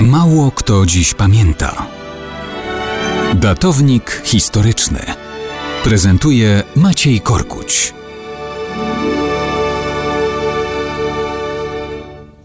Mało kto dziś pamięta. Datownik historyczny prezentuje Maciej Korkuć.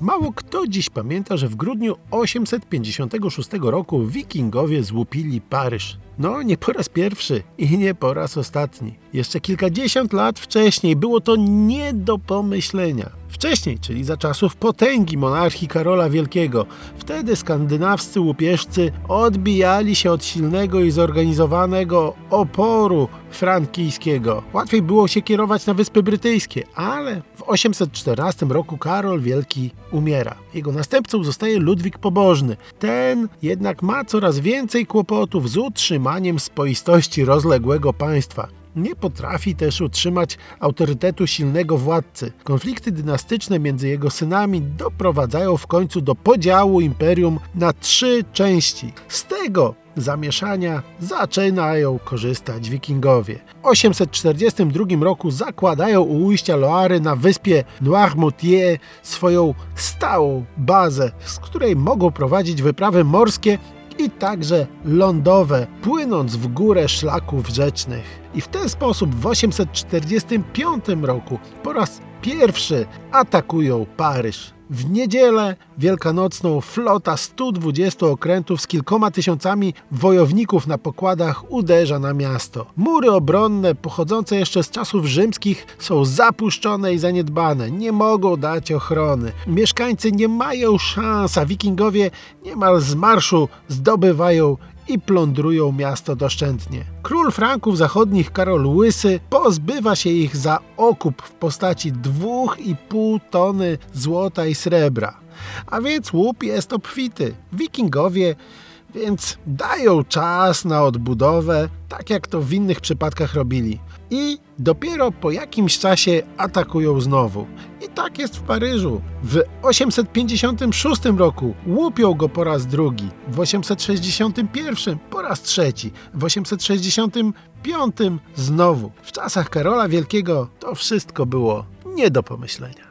Mało kto dziś pamięta, że w grudniu 856 roku wikingowie złupili Paryż. No, nie po raz pierwszy i nie po raz ostatni. Jeszcze kilkadziesiąt lat wcześniej było to nie do pomyślenia. Wcześniej, czyli za czasów potęgi monarchii Karola Wielkiego, wtedy skandynawscy łupieżcy odbijali się od silnego i zorganizowanego oporu frankijskiego. Łatwiej było się kierować na Wyspy Brytyjskie, ale w 814 roku Karol Wielki umiera. Jego następcą zostaje Ludwik Pobożny. Ten jednak ma coraz więcej kłopotów z utrzymaniem spoistości rozległego państwa. Nie potrafi też utrzymać autorytetu silnego władcy. Konflikty dynastyczne między jego synami doprowadzają w końcu do podziału imperium na trzy części. Z tego zamieszania zaczynają korzystać wikingowie. W 842 roku zakładają u ujścia Loary na wyspie Noirmoutier swoją stałą bazę, z której mogą prowadzić wyprawy morskie i także lądowe, płynąc w górę szlaków rzecznych. I w ten sposób w 845 roku po raz pierwszy atakują Paryż. W niedzielę wielkanocną flota 120 okrętów z kilkoma tysiącami wojowników na pokładach uderza na miasto. Mury obronne pochodzące jeszcze z czasów rzymskich są zapuszczone i zaniedbane, nie mogą dać ochrony. Mieszkańcy nie mają szans, a wikingowie niemal z marszu zdobywają i plądrują miasto doszczętnie. Król Franków Zachodnich Karol Łysy pozbywa się ich za okup w postaci 2,5 tony złota i srebra. A więc łup jest obfity. Wikingowie więc dają czas na odbudowę, tak jak to w innych przypadkach robili. I dopiero po jakimś czasie atakują znowu. Tak jest w Paryżu. W 856 roku łupią go po raz drugi, w 861 po raz trzeci, w 865 znowu. W czasach Karola Wielkiego to wszystko było nie do pomyślenia.